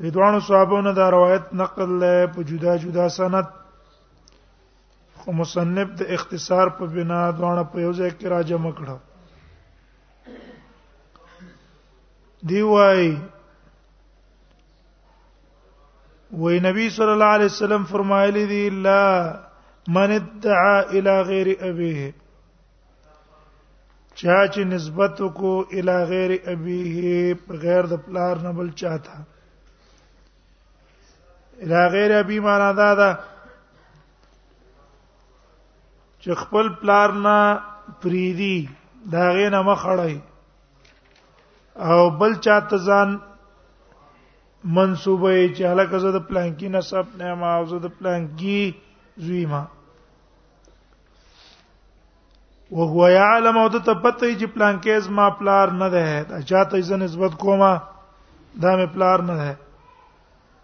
ردوانو صحابونو دا روایت نقل لای په جدا جدا سند خو مصنف د اختصار په بنا دوانه په یو ځای کې راجم کړه دی وای وی نبی صلی الله علیه وسلم فرمایلی دی لا من ادعا الى غیر ابيه چا چې نسبت کو الی غیر ابیه غیر د پلار نه بل چاته الی غیر ابی معنا دا ده چې خپل پلار نه پریدي دا غې نه مخړای او بل چاته ځان منسوبه چې هلکه زه د پلانکی نسب نه ما او زه د پلانکی زوی ما وهو يعلم او ته پته چې پلان کې از ما پلار نه ده دا چاته یې نسبت کومه دا مې پلار نه ده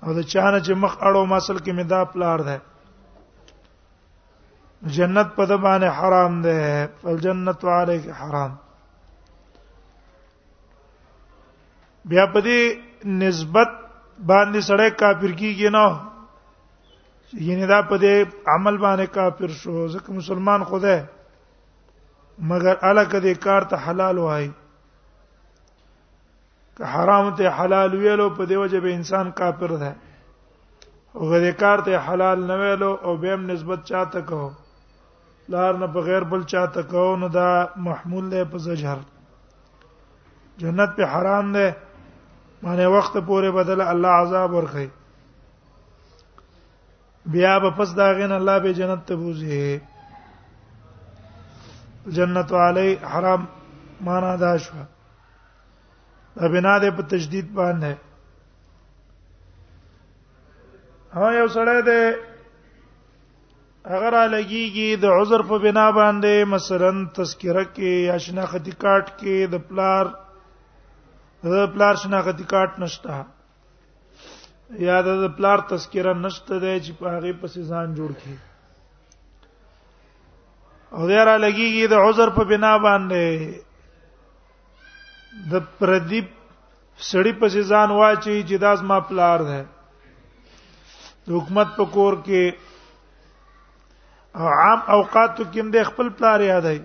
او دا چانه چې مخ اړو مسل کې مې دا پلار ده جنت په د باندې حرام ده فالجنت عليك حرام بیا په دې نسبت باندې سړی کافر کیږي نه یعنی دا په دې عمل باندې کافر شو ځکه مسلمان خدای مگر الکه دې کار ته حلال وای که حرام ته حلال ویلو په دې وجه به انسان کافر ده او غیر کار ته حلال نه ویلو او بهم نسبت چاته کو لار نه په غیر بل چاته کو نو دا محمول ده په زجر جنت په حرام ده معنی وخت پورې بدل الله عذاب ورخی بیا به پس دا غین الله به جنت ته بوزي جنت علی حرام معنا دا شو دا بنا ده په تجدید باندې ها یو سره ده اگر لګیږي د عذر په بنا باندې مثلا تذکرہ کې یا شناختی کارت کې د پلار د پلار شناختی کارت نشته یا د پلار تذکرہ نشته دی چې په هغه پسې ځان جوړ کړي او دا را لګیږي د عذر په بنا باندې د پردیپ سړی پسې ځان واچي چې داس ما پلار ده د حکومت په کور کې او عام اوقاتو کې د خپل پلار یادای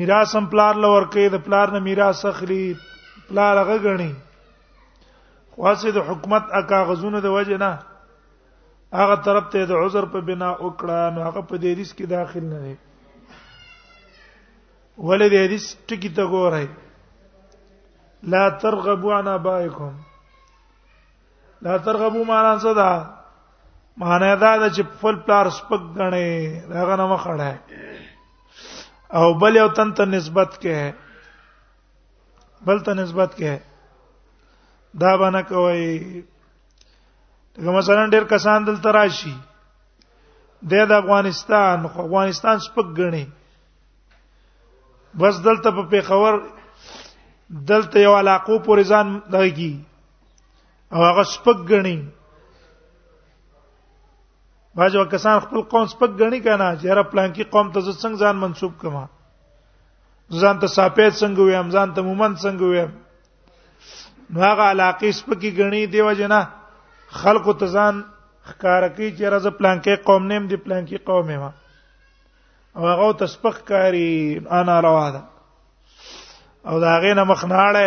میراث هم پلار لور کې د پلار نه میراث اخلي پلار هغه غني خاصه د حکومت اکا غزونه د وجه نه هغه طرف ته د عذر په بنا وکړه نو هغه په دې حدیث کې داخل نه دی ولې دې حدیث ټکی ته ګورای لا ترغبوا عن ابائکم لا ترغبو معنا څه ده معنا دا ده چې خپل پلار سپک غني راغه نه مخړه او بل یو تن ته نسبت کې بل ته نسبت کې دا باندې کوي لکه مثلا ډېر کسان دلته راشي د افغانستان خو افغانستان سپک غني بس دلته په پیښور دلته یو علاقو پورې ځان دغه کی او هغه سپک غني باجو کسان خپل قوم سپک غني کنه چې هر پلان کې قوم ته څنګه ځان منسوب کما ځان ته ساپېد څنګه ویم ځان ته مومن څنګه ویم نو هغه علاقې سپکی غني دی وجنه خلق ته ځان ښکار کوي چې راز پلان کې قوم نیم دی پلان کې قوم ما او هغه ته سپک کاری انا روا ده او دا غینه مخناړه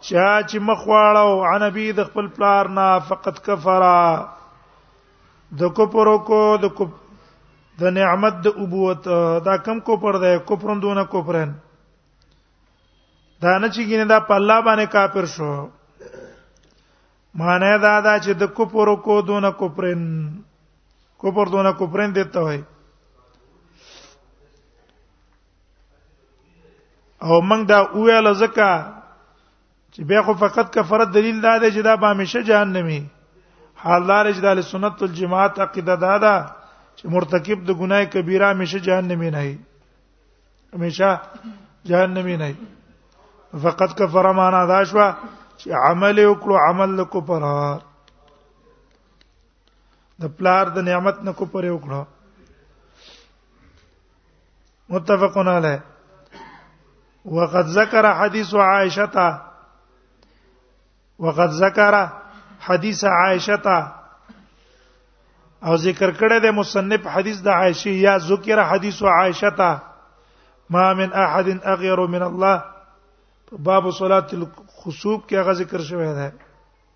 چا چې مخواړو عن ابي د خپل پلار نه فقط کفرا د کفر کو د د نعمت د ابوت دا کم کو پر ده کفرون دون کفرن دا نه چې ګینه دا په الله باندې کافر شو معنی دا دا چې د کفر کو دون کفرن کفر دون کفرن دته وای او موږ دا ویل زکه چې بیا خو فقط کفرت دلیل دا دی چې دا به همیشه جهنمی حال دار چې د سنت الجماعت عقیده دا ده چې مرتکب د ګناه کبیره همیشه جهنمی نه وي همیشه جهنمی نه فقط کفر معنا دا شو چې عمل وکړو عمل کو پرار د پلار د نعمت نه کو پرې وکړو متفقون علیه وقد ذكر حديث عائشه وقد ذكر حديث عائشه او ذکر کړه د مصنف حدیث د عائشه یا ذکر حدیث عائشه تا ما من احد اغیر من الله باب صلات الخسوب کې هغه ذکر شوی دی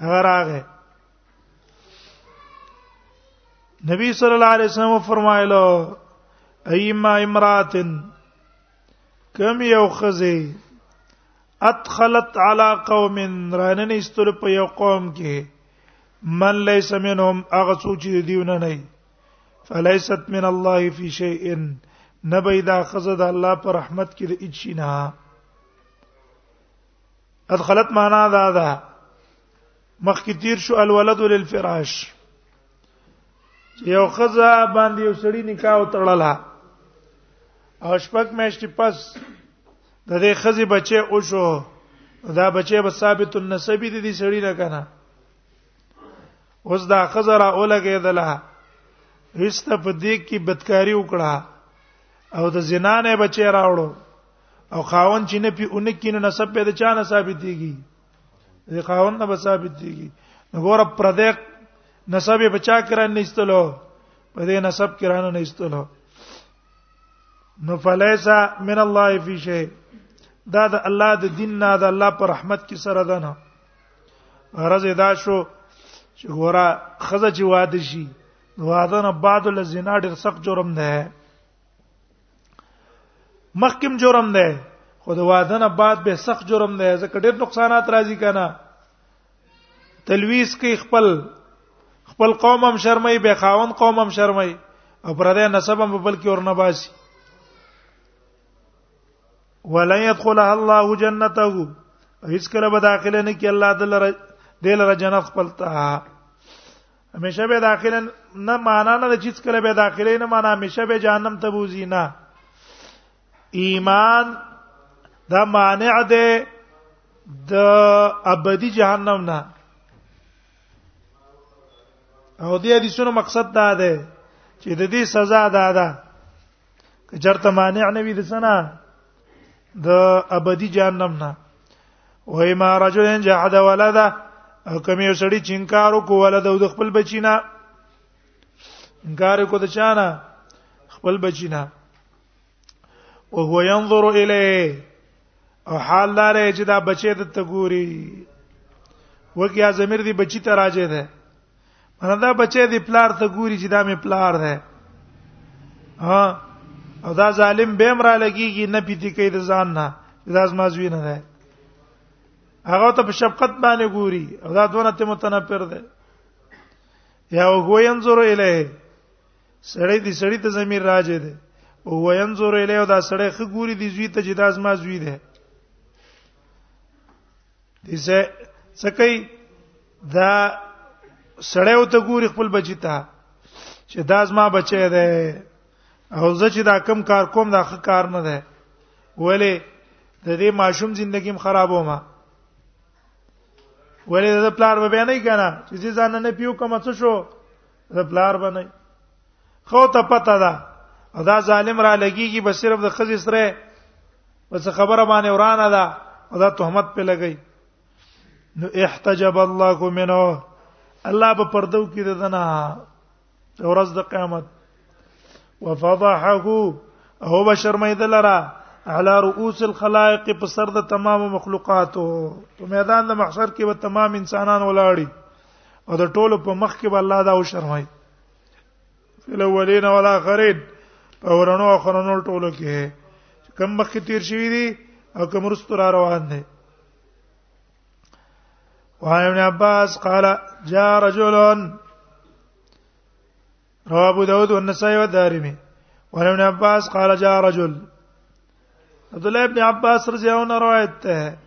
غراغه نبی صلی الله علیه وسلم فرمایلو ایما امراتن کم یو خزی ادخلت علی قوم رانن استل په یو قوم کې من ليس منهم اغه سوچ دیونه نه فليست من الله في شيء نبي دا خزه د الله پر رحمت کې د اچینا ادخلت معنا دا ده مخکې تیر شو الولد للفراش یو خزه باندې یو سړی نکاح وتړله او شپږ میاشتې پس د دې خزه بچي او شو دا بچي به ثابت النسب دي دي سړی نه کنه اوس دا خزه را اولګې دله هیڅ په دې کې بدکاری وکړه او د زنا نه بچي راوړو او خاون چې نه پی اونکی نو نسب به د چا نه ثابت دیږي د خاون نه به ثابت دیږي نو ګور پردې نسب به چا کران نه استلو په دې نسب کران نه استلو نو فلیسا من الله فی شی دا د الله د دین نه د الله پر رحمت کې سره ده نه غرض دا شو چې ګورا خزه چې واده شي واده نه بعد لزنا ډېر سخت جرم ده مخکم جرم ده خو د واده نه بعد به سخت جرم ده ځکه ډېر نقصانات راځي کنه تلويز کوي خپل خپل قوم هم شرمای به خاون قوم هم شرمای او پردې نسب هم په بل کې ورنه باسي ولن يدخلها الله جنته هیڅ کله به داخله نه کی الله دلر دلر جنت خپلته همیشه به داخله نه معنا نه چې کله به داخله نه معنا همیشه به جهنم ته بوزي نه ایمان دا مانع ده د ابدی جهنم نه او دې حدیثونو مقصد دا ده چې د دې سزا دا ده که چرته مانع نه وي د سنا د ابدي جهنم نه وای ما رجل جحد ولدا او کوم یو سړی چې انکار وکړ ولدا د خپل بچینا انکار کو د چانه خپل بچینا او هو ينظر الیه او حال دار چې دا بچی د تګوري وکیا زمیر دی بچی ته راځي ده مله دا بچی دی پلار ته ګوري چې دا مې پلار دی ها او دا ظالم به امر لګيږي نه پیتی کوي د ځان نه دا زما زوی نه دی هغه ته په شفقت باندې ګوري او دا دونه ته متنفر دی یا هو ينظر الیه سړی دی سړی ته زمير راځي دی او هو ينظر الیه دا سړی خ ګوري دی زوی ته چې دا زما زوی دی دیسه څکې دا سړی او ته ګوري خپل بچی ته چې دا زما بچی دی او زه چې دا کم کار کوم دا ښه کار نه دی ولی د دې ماشوم زندگیم خرابوم ولی د پلار به بیان نه کنا چې ځان نه پیو کوم څه شو د پلار به نه خو ته پته ده ادا ظالم را لګيږي بس صرف د خزې سره بس خبره باندې ورانه ده او دا تهمت په لګی نو احتجب الله منه الله په پردو کې ددنه ورځ د قیامت وفضحه هو بشرمید لرا على رؤوس الخلائق په سر د تمام مخلوقاتو په میدان د محشر کې به تمام انسانان ولاړی او د ټولو په مخ کې به الله دا او شرمای الاولین والاخرین اورنو اخرنو ټولو کې کم مخکې تیر شوی دی او کوم رستو را روان دی وعن ابن عباس قال جاء رجل رواه ابو داود والنسائي والدارمي وعن ابن عباس قال جاء رجل عبد الله ابن عباس رضی الله عنه روایت ده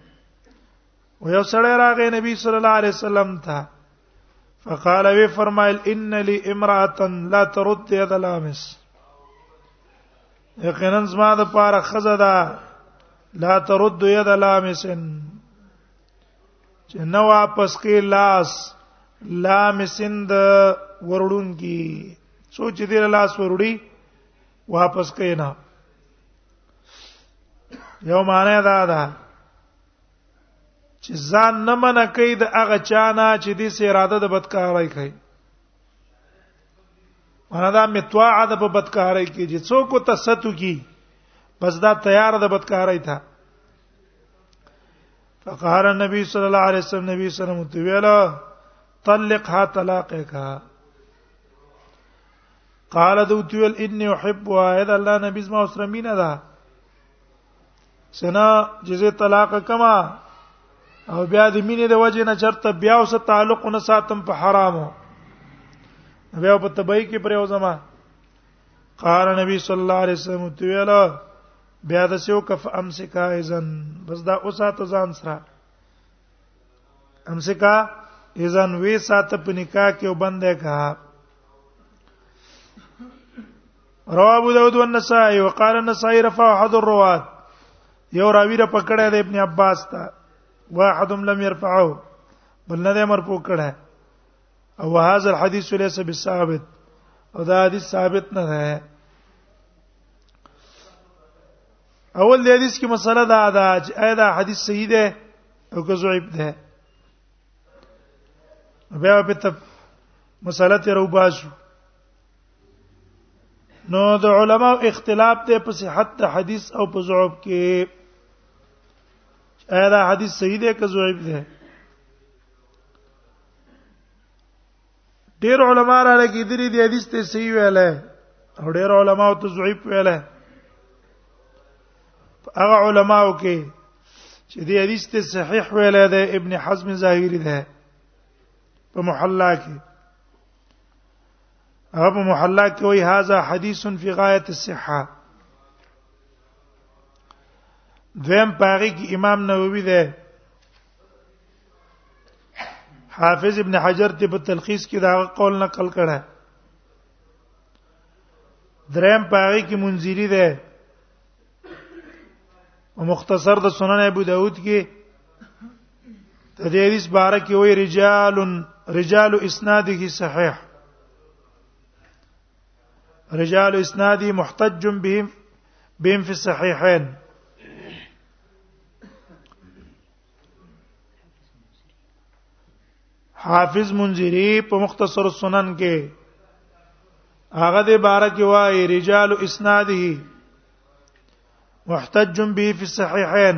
و یو سړی راغی نبی صلی الله علیه وسلم ته فقال وی فرمایل ان لی امراه لا ترد يد لامس یقینا زما د پاره خزه ده لا ترد يد لامسن چې نو واپس کې لاس لامسن د ورډون کی سوچ دې لاس ورډي واپس کې نه یو معنی دا ده چې ځان نه منع کوي د هغه چانه چې دې سه اراده د بدکارۍ کوي معنا دا متوا د په بدکارۍ کې چې څوک تستو کی بس دا تیار د بدکارۍ ته فقهر النبي صلی الله علیه وسلم نبی صلی الله علیه وسلم ویلا طلقها طلاقك قال دوتویل انی احبها اذا الله نبی زما سره مینه ده سنا جزې طلاق کما او بیا د مینې د وجې نه چرته بیا اوس تعلق نه ساتم په حرامو بیا په تبعی کې پر اوزما قال نبی صلی الله علیه وسلم تو ویلا بیا د سیو کف امسکا اذن بس دا اوسه ته ځان سره امسکا اذن وی ساته په نکاح کې وبنده کا رواه ابو داود والنسائي وقال النسائي رفع احد الرواه یو راوی را پکړه د ابن عباس ته واحد لم يرفعه بل نه ده مرفوع کړه او هاذا الحديث ليس بالثابت او دا حدیث ثابت نه ده اول د حدیث کې مسله دا ده چې اې دا حدیث صحیح ده او که ضعیف ده بیا په ته مسله ته روباسو نو د علما اختلاف ته په صحت د حدیث او په ضعف کې ایا دا حدیث صحیح دی که ضعیف دی ډیر علما را لګیدلې دي حدیث ته صحیح ویل او ډیر علما ته ضعیف ویل هغه علماو کې چې دې حدیث ته صحیح ویل دی ابن حزم ظاهری دی په محلا کې هغه په محله کې وایي هاذا حدیث فی غایه الصحه دویم پاره کې امام نووي ده حافظ ابن حجر ته په تلخیص کې دا قول نقل کړه دریم پاره کې منذری ده او مختصر د سنن ابو داود کې د دې حدیث باره کې وی رجال رجال اسناده صحیح رجال اسناده محتج بهم بهم في الصحيحين حافظ منذری په مختصر سنن کې هغه د باره کې وایي رجال اسناده محتج به في الصحيحين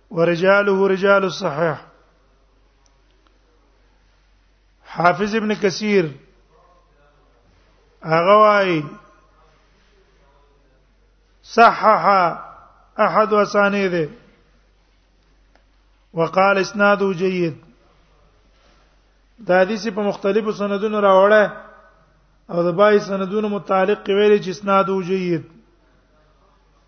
ورجاله رجال الصحيح حافظ ابن کثیر هغه وايي صحح احد اسانيده وقال اسناده جيد دا حدیث په مختلفو سندونو راوړی او د بای سندونو متعلق ویل چې اسناد او جيد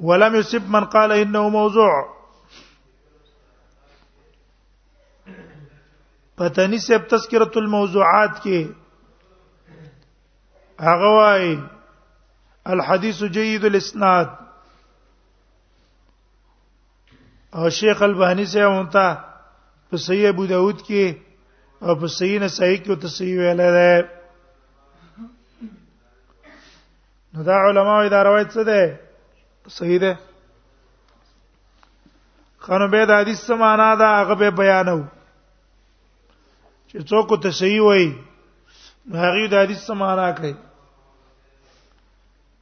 ولم يسب من قال انه موضوع پتنی سب تذکرۃ الموضوعات کې هغه وايي الحديث جيد الاسناد او شیخ البانی سے اونتا په صحیح ابو داود کې او په صحیح نسائی کې ته صحیح ویل ده نو دا علماء دا روایت څه ده صحیح ده خانو به د حدیث سمانا دا هغه به بیانو چې څوک ته صحیح وای نو هغه د حدیث سمانا کوي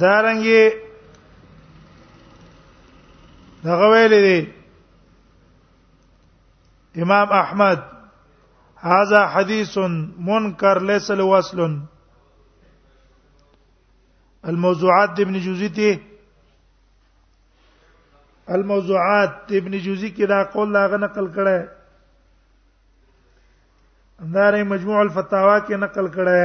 دارنګي دغه ویل دي امام احمد هاذا حدیث منکر ليس له وصل الموضوعات ابن جوزی ته الموضوعات ابن جوزی کې دا قول لاغه نقل کړه اندارې مجموع الفتاوا کې نقل کړه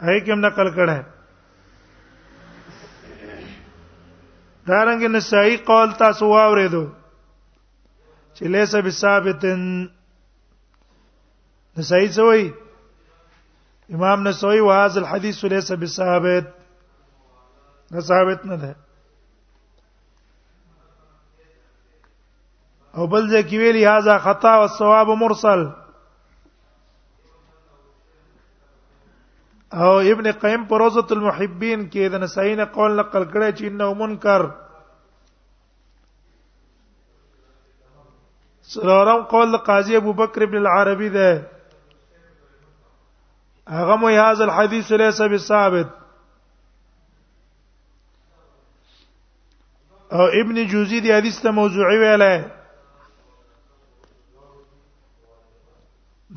هغه کوم نقل کړه دارنګ نسائی قول تاسو واورېدو چې ليس بثابتن نسائی سوئی امام نسوی وهذا الحديث ليس بثابت نه ثابت نه ده او بل ځکه ویلی هاذا خطا او ثواب مرسل او ابن قیم پر روزه المحبین کې د نسائی نه قول نقل کړی چې انه منکر سرورم قول قاضی ابو بکر ابن العربی ده هغه مو هاذ الحديث ليس بثابت او ابن جوزی دی حدیث ته موضوعي ویلای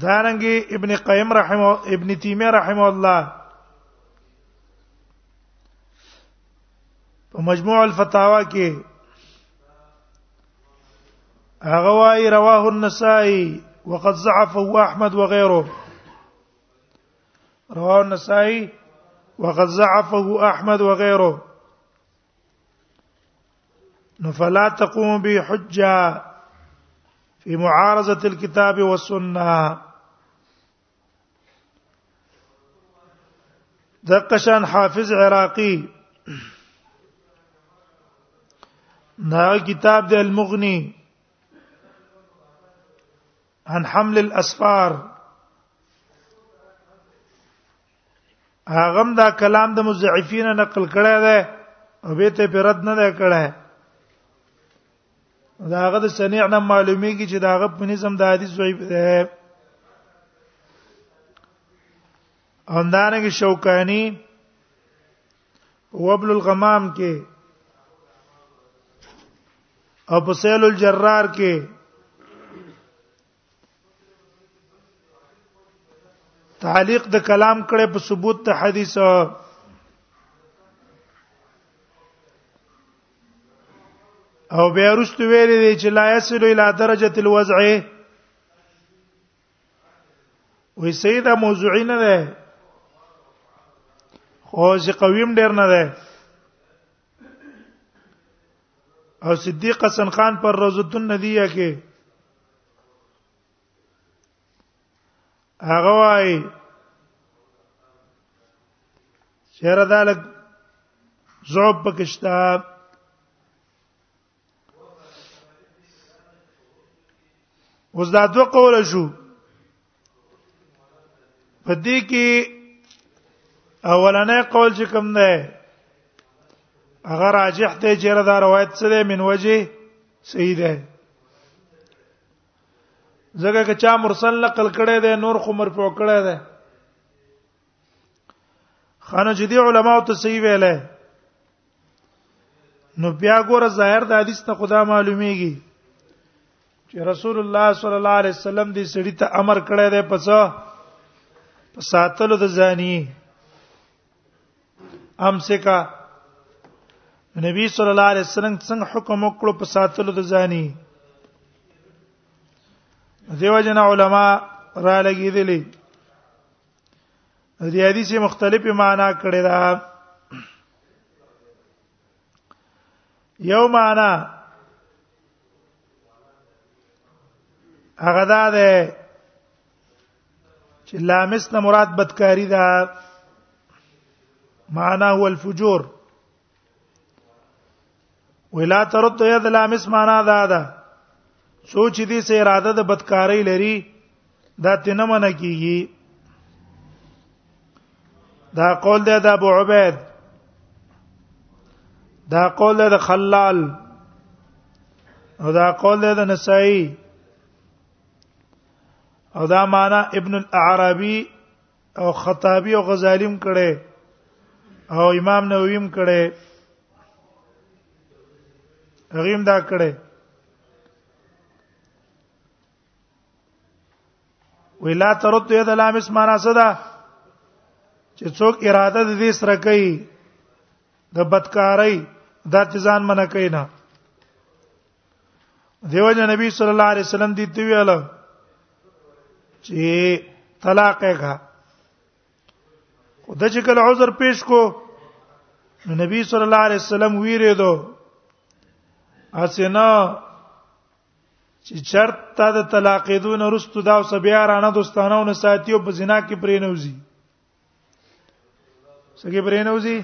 دارنګي ابن قیم رحم ابن تیمیه رحم الله په مجموع الفتاوا کې هغه وايي رواه النسائي وقد ضعفه احمد وغيره رواه النسائي وقد ضعفه احمد وغيره نو فلا تقوم به حجه في معارضه الكتاب والسنه دقشان حافظ عراقي نا كتاب د المغني عن حمل الاسفار هغه دا کلام د مضعفین نقل کړی دی او به ته پر رد نه دی کړی دا هغه د سنیع نه معلومیږي چې دا هغه په نظم د حدیث ضعیف دی همدارنګه شوکانی وبل الغمام کې او په سیل الجرار کې تعلیق د کلام کړه په ثبوت د حدیث او بیا رست ویل دي چې لا یصل الی درجه الوضع وې سیدا موضوعی نه ده خو چې قویم ډیر نه ده او صدیق حسن خان پر روزۃ الندیه کې هغه وايي چیرې دا لګ زوب پکشتا اوس دا دوه قول شو په دې کې اولنې قول چې کوم ده هغه راجح دی چې دا روایت څه ده من وجه صحیح ده ځکه چې چا مرسل نقل کړي ده نور خو مرفوع کړي ده خانه چې دی علما ته صحیح ویلې نو بیا ګوره ظاهر د حدیث ته خدا معلومیږي چې رسول الله صلی الله علیه وسلم دې سړی ته امر کړی دی پس په ساتلو د ځاني امسکا نبی صلی الله علیه وسلم څنګه حکم وکړو په ساتلو د ځاني دیو جن علماء را لګیدلی دې حدیث مختلفه معنا کړې ده یو معنا هغه دا ده چې لامس نه مراد بدکاری ده معنا هو الفجور ولا ترد يد لامس معنا دا ده سوچ دې سه اراده د بدکارۍ لري دا تنه من کیږي دا قول دی د ابو عبید دا قول دی د خلال او دا قول دی د نسائی او دا معنا ابن الاعرابی او خطابی او غزالی هم کړي او امام نووي هم کړي غیم دا کړي ولا ترد يد لامس معنا صدا چې څوک اراده د دې سره کوي د بدکارۍ د ځان منع کوي نه دیو جن نبی صلی الله علیه وسلم دې ته ویل چې طلاق یې کا خدای چې کله عذر پیش کو نو نبی صلی الله علیه وسلم ویری دو اسینا چې شرط ته د طلاق دون رستو دا اوس بیا رانه دوستانه او ساتیو په زنا کې پرې نوځي سګي پرې نوځي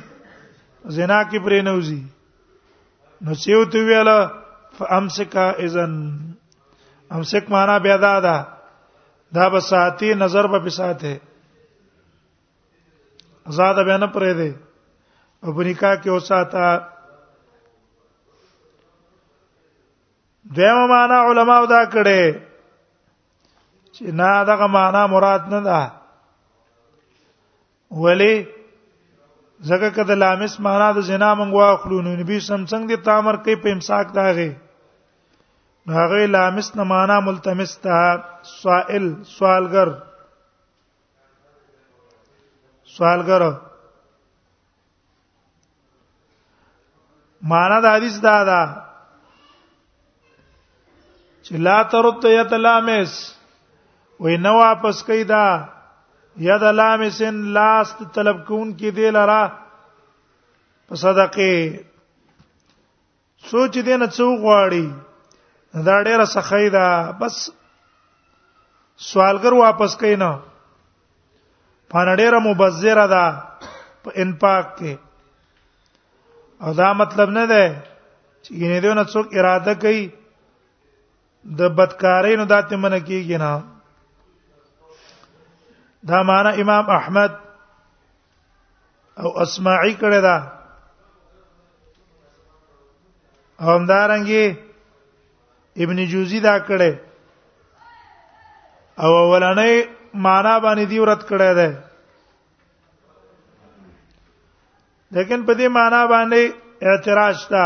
زنا کې پرې نوځي نو سیو ته ویل فامسکا اذن امسک معنا بیا دا ده دا به ساتي نظر به په ساته آزاد به نه پرې دی او په نکاح کې اوساته دیمه معنا علما دا کړي چې نه دغه معنا مراد نه ده ولی زګه کده لامس معنا د زنا مونږ واخلو نو نبی سم څنګه د تامر کوي په امساک داغه هغه لامس نه معنا ملتمس ته سائل سوالګر سوالګر معنا د حدیث دا ده چې لا ترد یت لامس وې نو واپس کئ دا ید لامسن لاست طلب کون کې دی لرا په صدقه سوچ دې نه څو غواړي دا ډیره سخی ده بس سوالګر واپس کینا پانه ډیره مبذره ده په انفاق کې او دا مطلب نه ده چې ینه دې نه څوک اراده کوي د بدکارۍ نو داتې من کیږي نه دا معنا امام احمد او اسماعي کړه دا همدارنګي ابن جوزی دا کړه او ولنې معنا باندې دی ورت کړه ده لیکن په دې معنا باندې اعتراض تا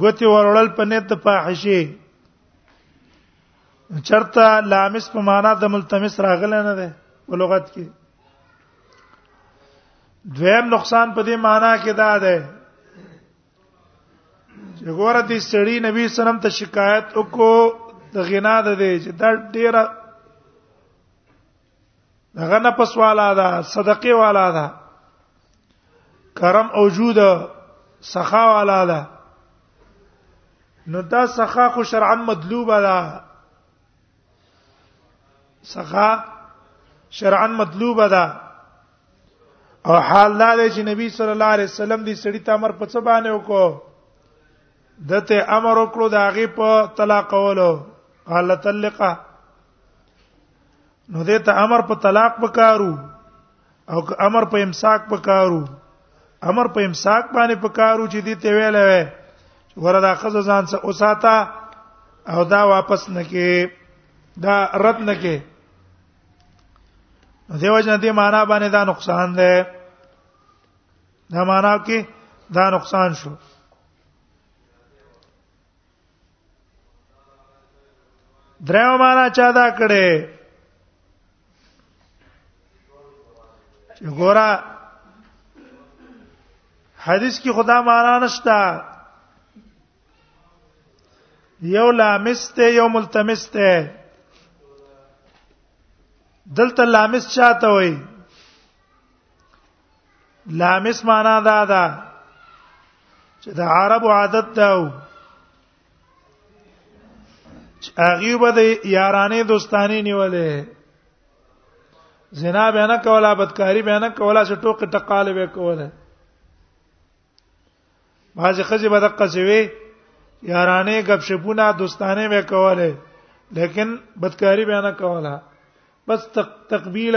ګوتی ورړل په نیت د فاحشه چرته لامس په معنا د ملتمس راغلی نه ده په لغت کې دویم نقصان په دې معنا کې دا ده چې ګوره دې سړی نبی سلام ته شکایت وکړو د غنا ده چې دا ډیره هغه نه پس والا ده صدقه والا ده کرم او جود سخا والا ده نو دا سخا خو شرعا مطلوبه ده سخا شرعا مطلوبه ده او حال دا دی چې نبی صلی الله علیه وسلم دې سړی ته امر په څه باندې وکړو دته امر وکړو دا غي په طلاق ولو قال طلقه نو دې ته امر په طلاق پکارو او امر په امساک پکارو امر په امساک باندې پکارو چې دې ته ویل وې وردا خزه ځان سره اوساته او دا واپس نکې دا رد نکې دیو جن دې معنا باندې دا نقصان ده دا معنا کې دا نقصان شو درېو معنا چا دا کړي چې ګورا حدیث کې خدا معنا نشتا یو لامسته یو ملتمسته دلته لامس چاته وای لامس معنا دا ده چې د عربو عادت دا و چې هغه به د یارانې دوستانی نیولې زنا به نه کوله بدکاری به نه کوله چې ټوک ټقاله به کوله باز خزي به د قصوي یارانې غب شپونه دوستانه به کوله لیکن بدکاری به نه کوله بس تقبیل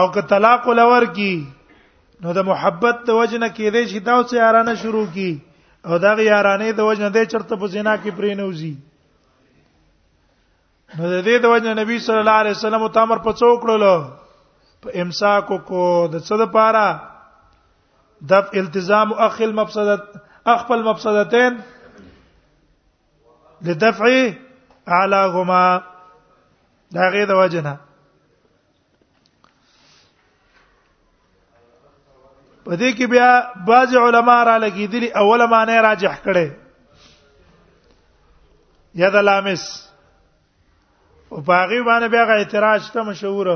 او که طلاق لور کی نو د محبت د وجنه کې دې شي دا څه یارانه شروع کی او دا یارانه د وجنه دې چرته په زنا کې پرې نه وزي نو د دې د وجنه نبی صلی الله علیه وسلم تامر په څو کړلو په امساک کو د څه د پاره د التزام اخل مفسدت اخفل مفسدتين لدفع اعلاهما دا غي د وجنه په دې کې بیا بعض علما را لګیدلی اوله معنی راجح کړي یا د لامس او باغی باندې بیا اعتراض ته مشهور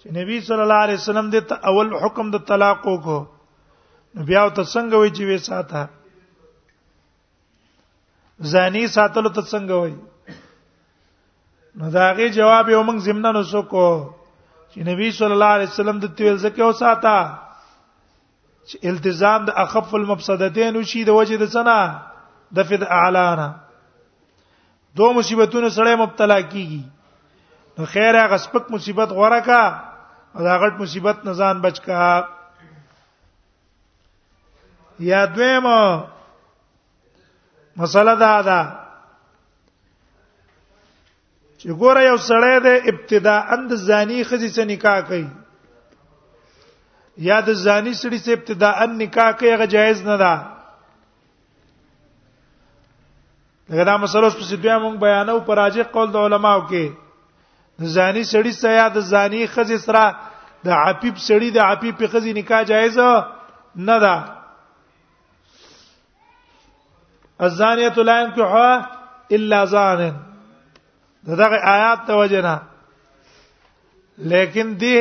چې نبی صلی الله علیه وسلم د اول حکم د طلاق وکړو بیا ته څنګه وی چې وې ساته زانی ساتلو ته څنګه وای نو داغه جواب یو موږ زمنا نو سو کو چې نبی صلی الله علیه وسلم د تیل زکه او ساته چې التزام د اخف المفسدتين او شی د وجه د سنا د فد اعلانه دو مصیبتونو سره مبتلا کیږي نو خیر هغه سپک مصیبت غوړه کا او دا غټ مصیبت نه ځان بچ کا یا دویم مسله دا ده چې ګوره یو سړی د ابتدا اند زانی خزي څخه نکاح کوي یا د زانی سړي څخه ابتدا ان نکاح کوي هغه جایز نه ده دغه دا مسله اوس په بیا مونږ بیانو پر راجح قول د علماو کې د زانی سړی سره یا د زانی خزې سره د عفیف سړی د عفیف خزې نکاح جایز نه ده الزانیه لا ينكحها الا زان دغه آیات ته وجنه لیکن دی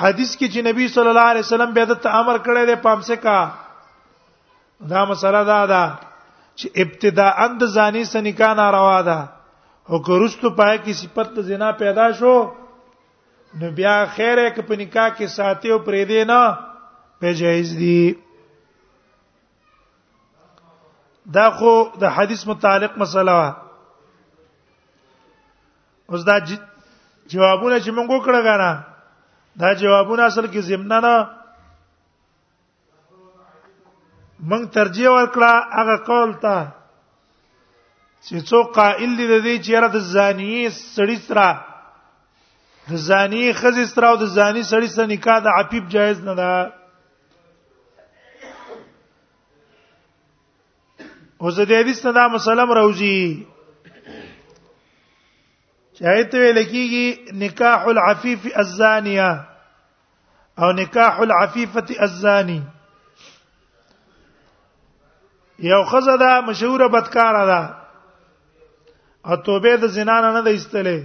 حدیث کې چې نبی صلی الله علیه وسلم به د امر کړی دی پامسه کا دا مسله دا ده چې ابتداء د زانی سنکا ناروا ده او که رستو پای کې صفت د زنا پیدا شو نو بیا خیره ک په نکاح کې ساتي او پرې دی نه په جایز دی دا خو د حدیث متعلق مسله وا اوس دا جوابونه چې موږ وکړه غواړم دا جوابونه اصل کې ضمن نه من ترجیح ورکړه هغه قول ته چې څو قائل دي د دې چې را د زانی سړی سره د زانی خزې سره او د زانی سړی سره نکاح د عفیف جایز نه ده او زه دې حدیث نه دا مسلم راوځي چې ایت ویل کیږي نکاح العفیف الزانیه او نکاح العفیفه الزانی یو خزه دا مشهوره بدکار ده او توبه د زنا نه نه ایستلې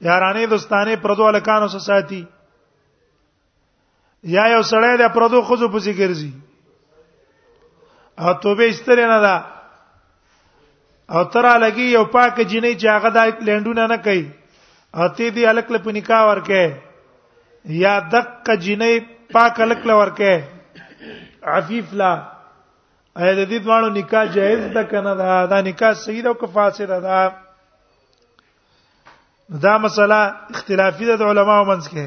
یارانې دوستانې پردو الکانو سره ساتي یا یو سړی د پردو خزو پسې ګرځي او توبه ایستلې نه ده او ترا لګي یو پاک جنې چې هغه د لندونه نه کوي او ته دې الک له پنیکا ورکه یا دک جنې پاک الک له ورکه عفیف لا اې د دې دوانو نکاح جائز ده کنه دا دا نکاح صحیح ده او که فاسد ده دا مسله اختلافي ده علماء منځ کې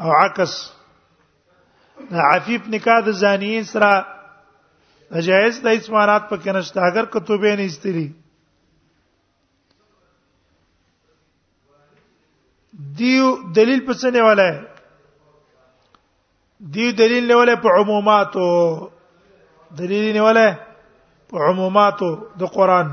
او عکس د عفیف نکاح د زانی سره جائز د هیڅ مانات پکې نشته اگر کتبه نه استری دیو دلیل په څه نه ولا دیو دلیل نه ولا په عموماتو دلیل نه ولا په عموماتو د قران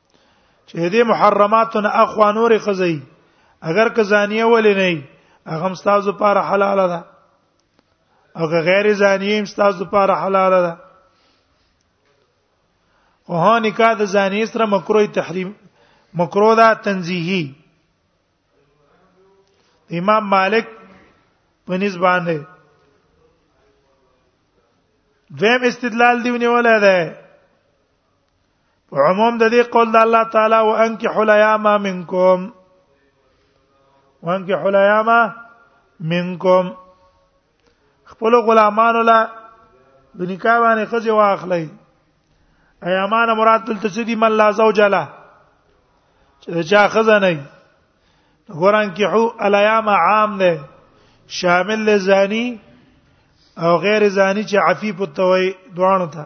چې دې محرمات نه اخوا نور خزي اگر که زانیه ولې نه هغه هم تاسو لپاره حلال ده او که غیر زانیه هم تاسو لپاره حلال ده او ها نکاح د زانیه سره مکروه تحریم مکروه ده تنزیهی امام مالک په نسبت باندې دویم استدلال دیونه ولا ده عموم د دې قول د الله تعالی وانکحوا الايام منکم وانکحوا الايام منکم خپل غلامانو لا د نکاح باندې خځه واخلئ ایامان مراد دلته چې دی من لا زوج له چې چا خزه نه ګوران کې حو الیام عام ده شامل له زانی او غیر زانی چې عفیف التوی دوانو ته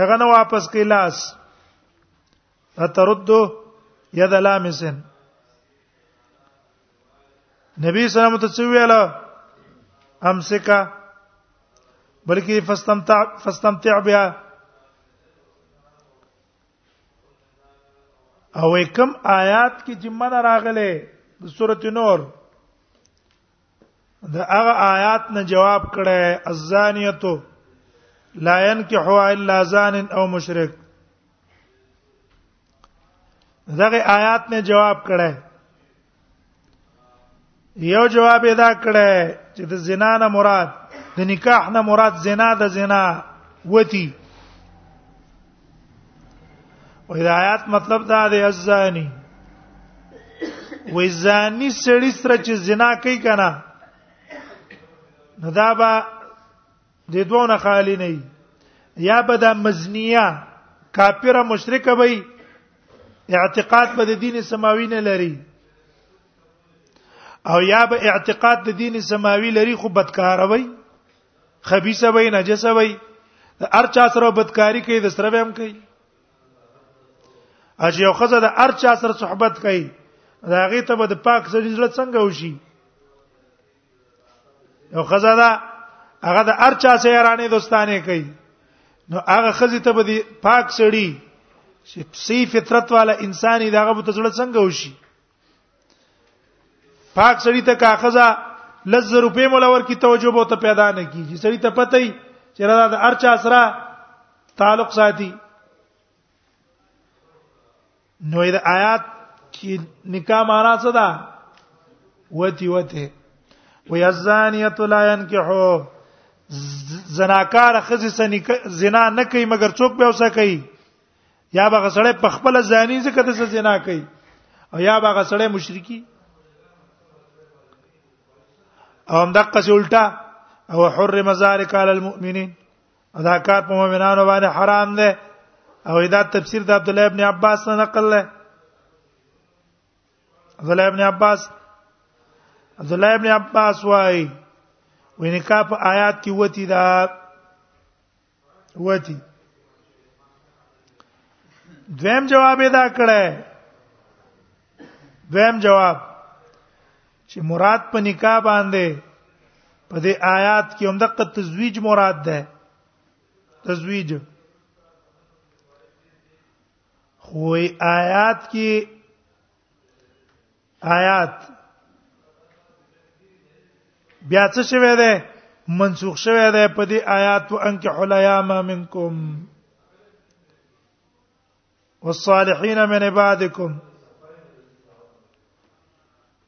هغه نه واپس کې لاس اترد يد لامسن نبی صلی الله علیه وسلم ته څه ویل امسکا بلکې فاستمتع فاستمتع بها او کوم آیات کې چې من راغله د سورته نور دا هغه آیات نه جواب کړه الزانیتو لا ينكحها الا زان او مشرک دغه آیات نه جواب کړه یو جواب ادا کړه چې د زنا نه مراد د نکاح نه مراد زنا د زنا وتی او هدایت مطلب دا دی ازانی وې زانی سړی سره چې زنا کوي کنه نو دا به د دوه خالی نه یا به د مزنیه کافره مشرکه وي اعتقاد په دین سماوی نه لري او یا به اعتقاد د دین سماوی لري خو بدکاروي خبيثه وي نجسه وي ارچا سره بدکاری کوي د سره هم کوي اج یو خزه د ارچا سره صحبت کوي دا هغه ته به د پاک سړي زړه څنګه وشي یو خزه دا هغه د ارچا سره ایرانې دوستانه کوي نو هغه خزه ته به د پاک سړي چې سی فطرت والا انساني داغه به تزړه څنګه وشي پاک سړی ته کاغذا لز روپې مولور کی توجه بو ته پیدا نه کیږي سړی ته پته ای چې را د ارچا سره تعلق ساتي نو د آیات کې نکاح معنا څه ده وتی وته ويزانیت لا ينكحو زناکار خزي سنیک زنا نه کوي مگر څوک به اوسه کوي یا به غسړې په خپل ځاني ځکه د زنا کوي او یا به غسړې مشرکی او هم دقه سولټا او حرم ذالک علی المؤمنین ادا کار په مؤمنانو باندې حرام ده او دا تفسیر د عبد الله ابن عباس نه نقل ده عبد الله ابن عباس عبد الله ابن عباس وايي وینکا په آیات کې وتی دا وتی دویم جواب ادا کړه دویم جواب چې مراد په نکاح باندې په دې آیات کې هم دغه تزویج مراد ده تزویج خو آیات کې آیات بیا څه شوی دی منسوخ شوی دی په دې آیات او انکه حلیام منکم والصالحین من عبادکم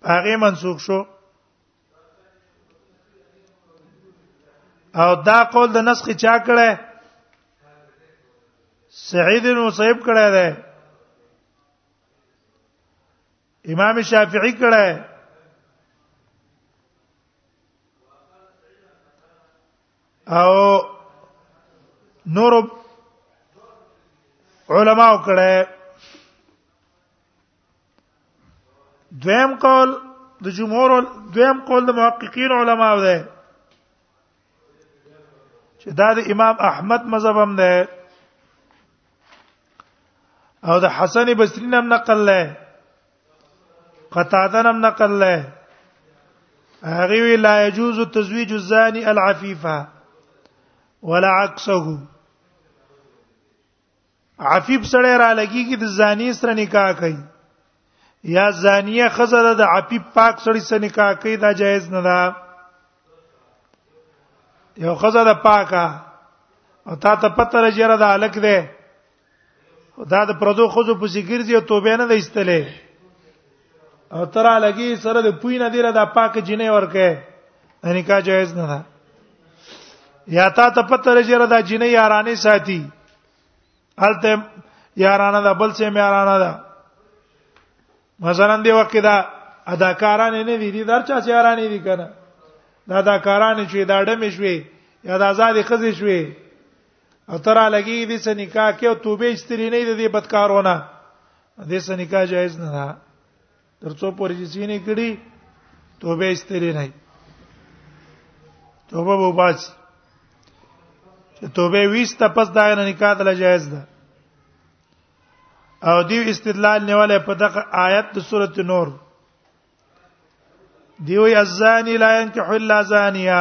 هغه منسوخ شو او دا قول د نسخ چا کړه سعید نو صاحب کړه ده امام شافعي کړه او نور علماء کړه دویم قول د جمهور دویم قول د محققین علماء ده چې دا د امام احمد مذهب هم ده او د حسن بصری نام نقل لای قتاده نام نقل لای هغه وی لا يجوز تزويج الزاني العفيفه ولا عكسه عفيف سره را لګي کی د زاني سره نکاح کوي یا زانیه خزر د عپی پاک سړی سره نکاح کوي دا جایز نه ده یو خزر پاکه او تا ته پته راځره دا الک ده دا د پردو خزو په ذکرځي او توبه نه ایستلې او ترا لګي سره د پوی نه دیره دا پاک جنې ورکه نکاح جایز نه ده یا تا ته پته راځره دا جنې یارانه ساتي الته یارانه ده بل څه یارانه ده مثلا دی وخت دا اداکاران نه دي دي درچا چې یاران دي کنه دا اداکاران چې دا ډمې شوي یا د آزاد خزې شوي او ترا لګي دې څه نکاح کې او توبه استری نه دي بدکارونه دې څه نکاح جایز نه ده ترڅو پورې چې سینې کړي توبه استری نه توبه به باج چې توبه ویسته پس دا نه نکاح دل جایز ده او دیو استدلال نیواله په دغه آیت د سورته نور دیو الزانی لا ينكح الا زانیه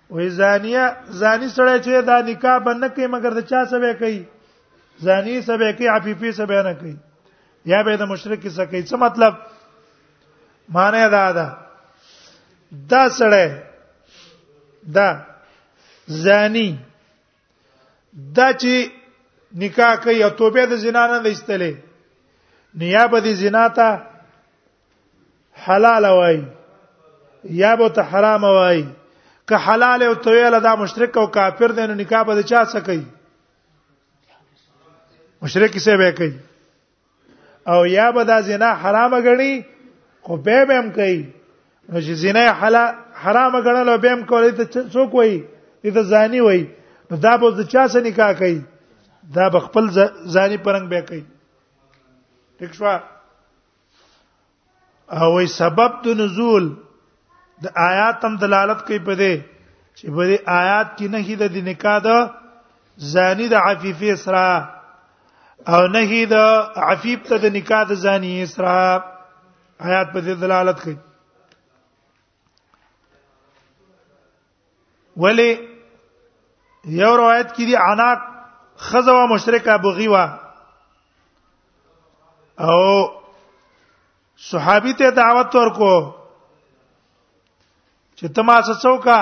وې زانیه زانی سره چې دا نکاح باندې کوي مګر د چا سره کوي زانی سره کوي عفیفي سره نه کوي یا به د مشرک سره کوي څه مطلب معنی دا ده دا سره دا زانی دا چې نکاح کوي او توبه د زنا نه لستلې نیابه د زنا ته حلال وای یا به ته حرام وای که حلال او تویل دا مشرک او کافر دی نو نکاح به چا څه کوي مشرک څه به کوي او یا به دا زنا حرام غني خو به به هم کوي نو چې زنا حلال حرام غنل او به هم کوي ته څوک وای ته زانی وای نو دا به د چا سره نکاح کوي دا به خپل زانی پرنګ به کوي ٹھیک شو او وی سبب د نزول د آیات هم دلالت کوي په دې چې په دې آیات کې نه هی د نکاح د زانی د عفیفه اسرا او نه هی د عفیف ته د نکاح د زانی اسرا آیات په دې دلالت کوي ولی یو روایت کې دی عناق خزوا مشرکه بغي وا او صحابي ته دعوت ورکو چې تما څه څوکا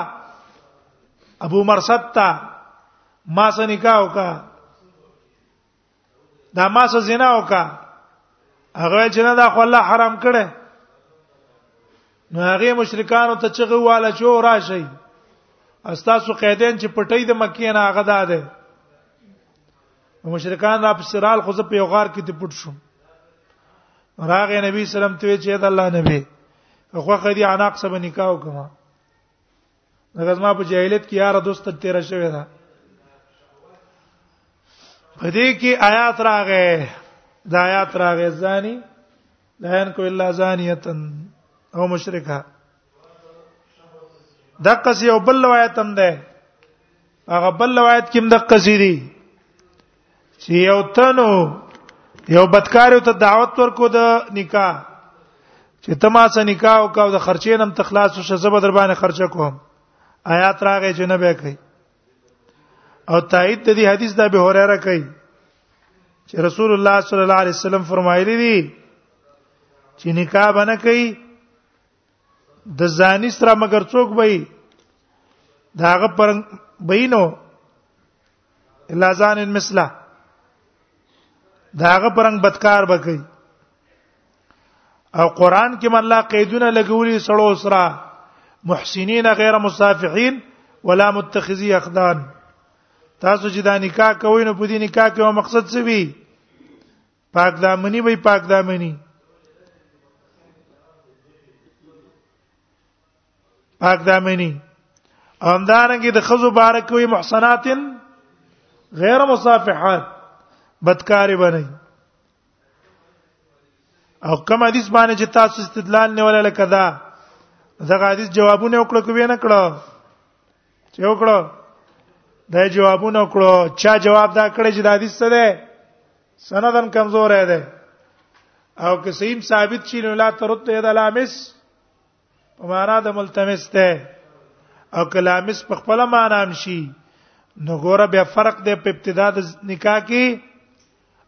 ابو مرصد تا ما سره نکاح وکا دا ما سره زنا وکا هغه چې نه دا خو الله حرام کړي نو هغه مشرکانو ته چغه واله چې راشي استاسو قیدین چې پټي د مکې نه هغه ده ده مشرکان را پسرال خو زه په غار کې ته پټ شوم راغه نبی سلام ته چې دا الله نبی خو خدي عناق سره نکاح وکړه هغه زما په جاهلیت کې یار دوست تیر شوی دا په دې کې آیات راغې دا آیات راغې زانی لا ينكو الا زانيه او مشرکه دغه سی او بل روایت هم ده هغه بل روایت کې هم دغه سی دي چې یو تنو یو بدکار ته دعوت ورکو د نکاح چې ته ما سره نکاح وکاو د خرچې نم تخلاص شو زبر در باندې خرچه کوم آیات راغې چې نه به کوي او تایید د دې حدیث د ابي هريره کوي چې رسول الله صلی الله علیه وسلم فرمایلی دي چې نکاح بنه کوي د زانی سره مگر څوک وي داغه پر بینو الا ځان مثله داغه پرنګ بدکار بکې او قران کې من لا قیدونه لګولي سړو سره محسنین غیر مصافحین ولا متخذی اخدان تاسو چې دا نکاح کوئ نو په دې نکاح کې یو مقصد څه وی پاک دامنی وی پاک دامنی پاک دامنی همدارنګه د خزو بارک وی محسناتن غیر مصافحات بدکاری بنئ او کوم حدیث باندې چې تاسو استدلال نه ولاله کدا دغه حدیث جوابونه وکړه کوی نه کړه چې وکړه دا جوابونه وکړه چا جواب دا کړی چې دا حدیث څه ده سندن کمزور دی او که سیم ثابت شي نو لا ترد ید علامس په معنا د ملتمس ده او کلامس په خپل معنا هم شي نو ګوره بیا فرق دی په ابتدا د نکاح کې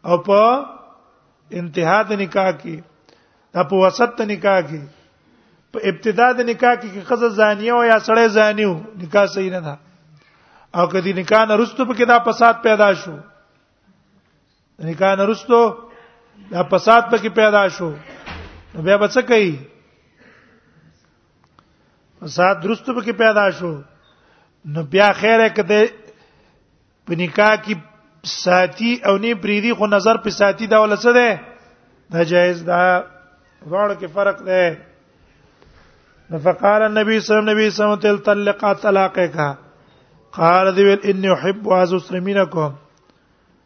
او په انتها د نکاح کې دا په وسط د نکاح کې په ابتدا د نکاح کې خزه زانیه او یا سړی زانیو نکاح صحیح نه ده او کدی نکاح نه رستو په کې دا فساد پیدا شو نکاح نرستو دا فساد پکې پیدا شو بیا بچ کوي فساد درست پکې پیدا شو نو بیا خیره کده په نکاح کې ساتي او نه پریدي خو نظر په ساتي دا ول څه ده دا جایز ده غواړو کې فرق ده فقال النبي صلى الله عليه وسلم تل طلق طلاقك قال ذي ان يحب عز سلمينكم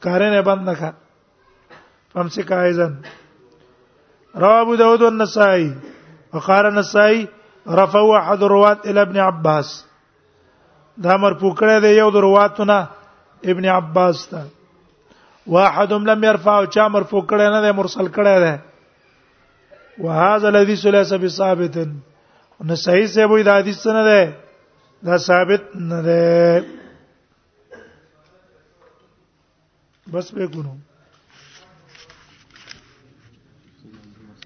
کارنه بند نه کا فمسك ايضا رواه ابو داود والنسائي وقال النسائي رفعوا احد الرواه الى ابن عباس دا مرفوع کړه دی یو د رواتونه ابن عباس ته واحد لم يرفع او چا مرفوع کړه نه دی مرسل کړه دی وهذا الذي ليس بثابت نو صحیح سے وې دا حدیث نه ده دا ثابت نه ده بس به ګونو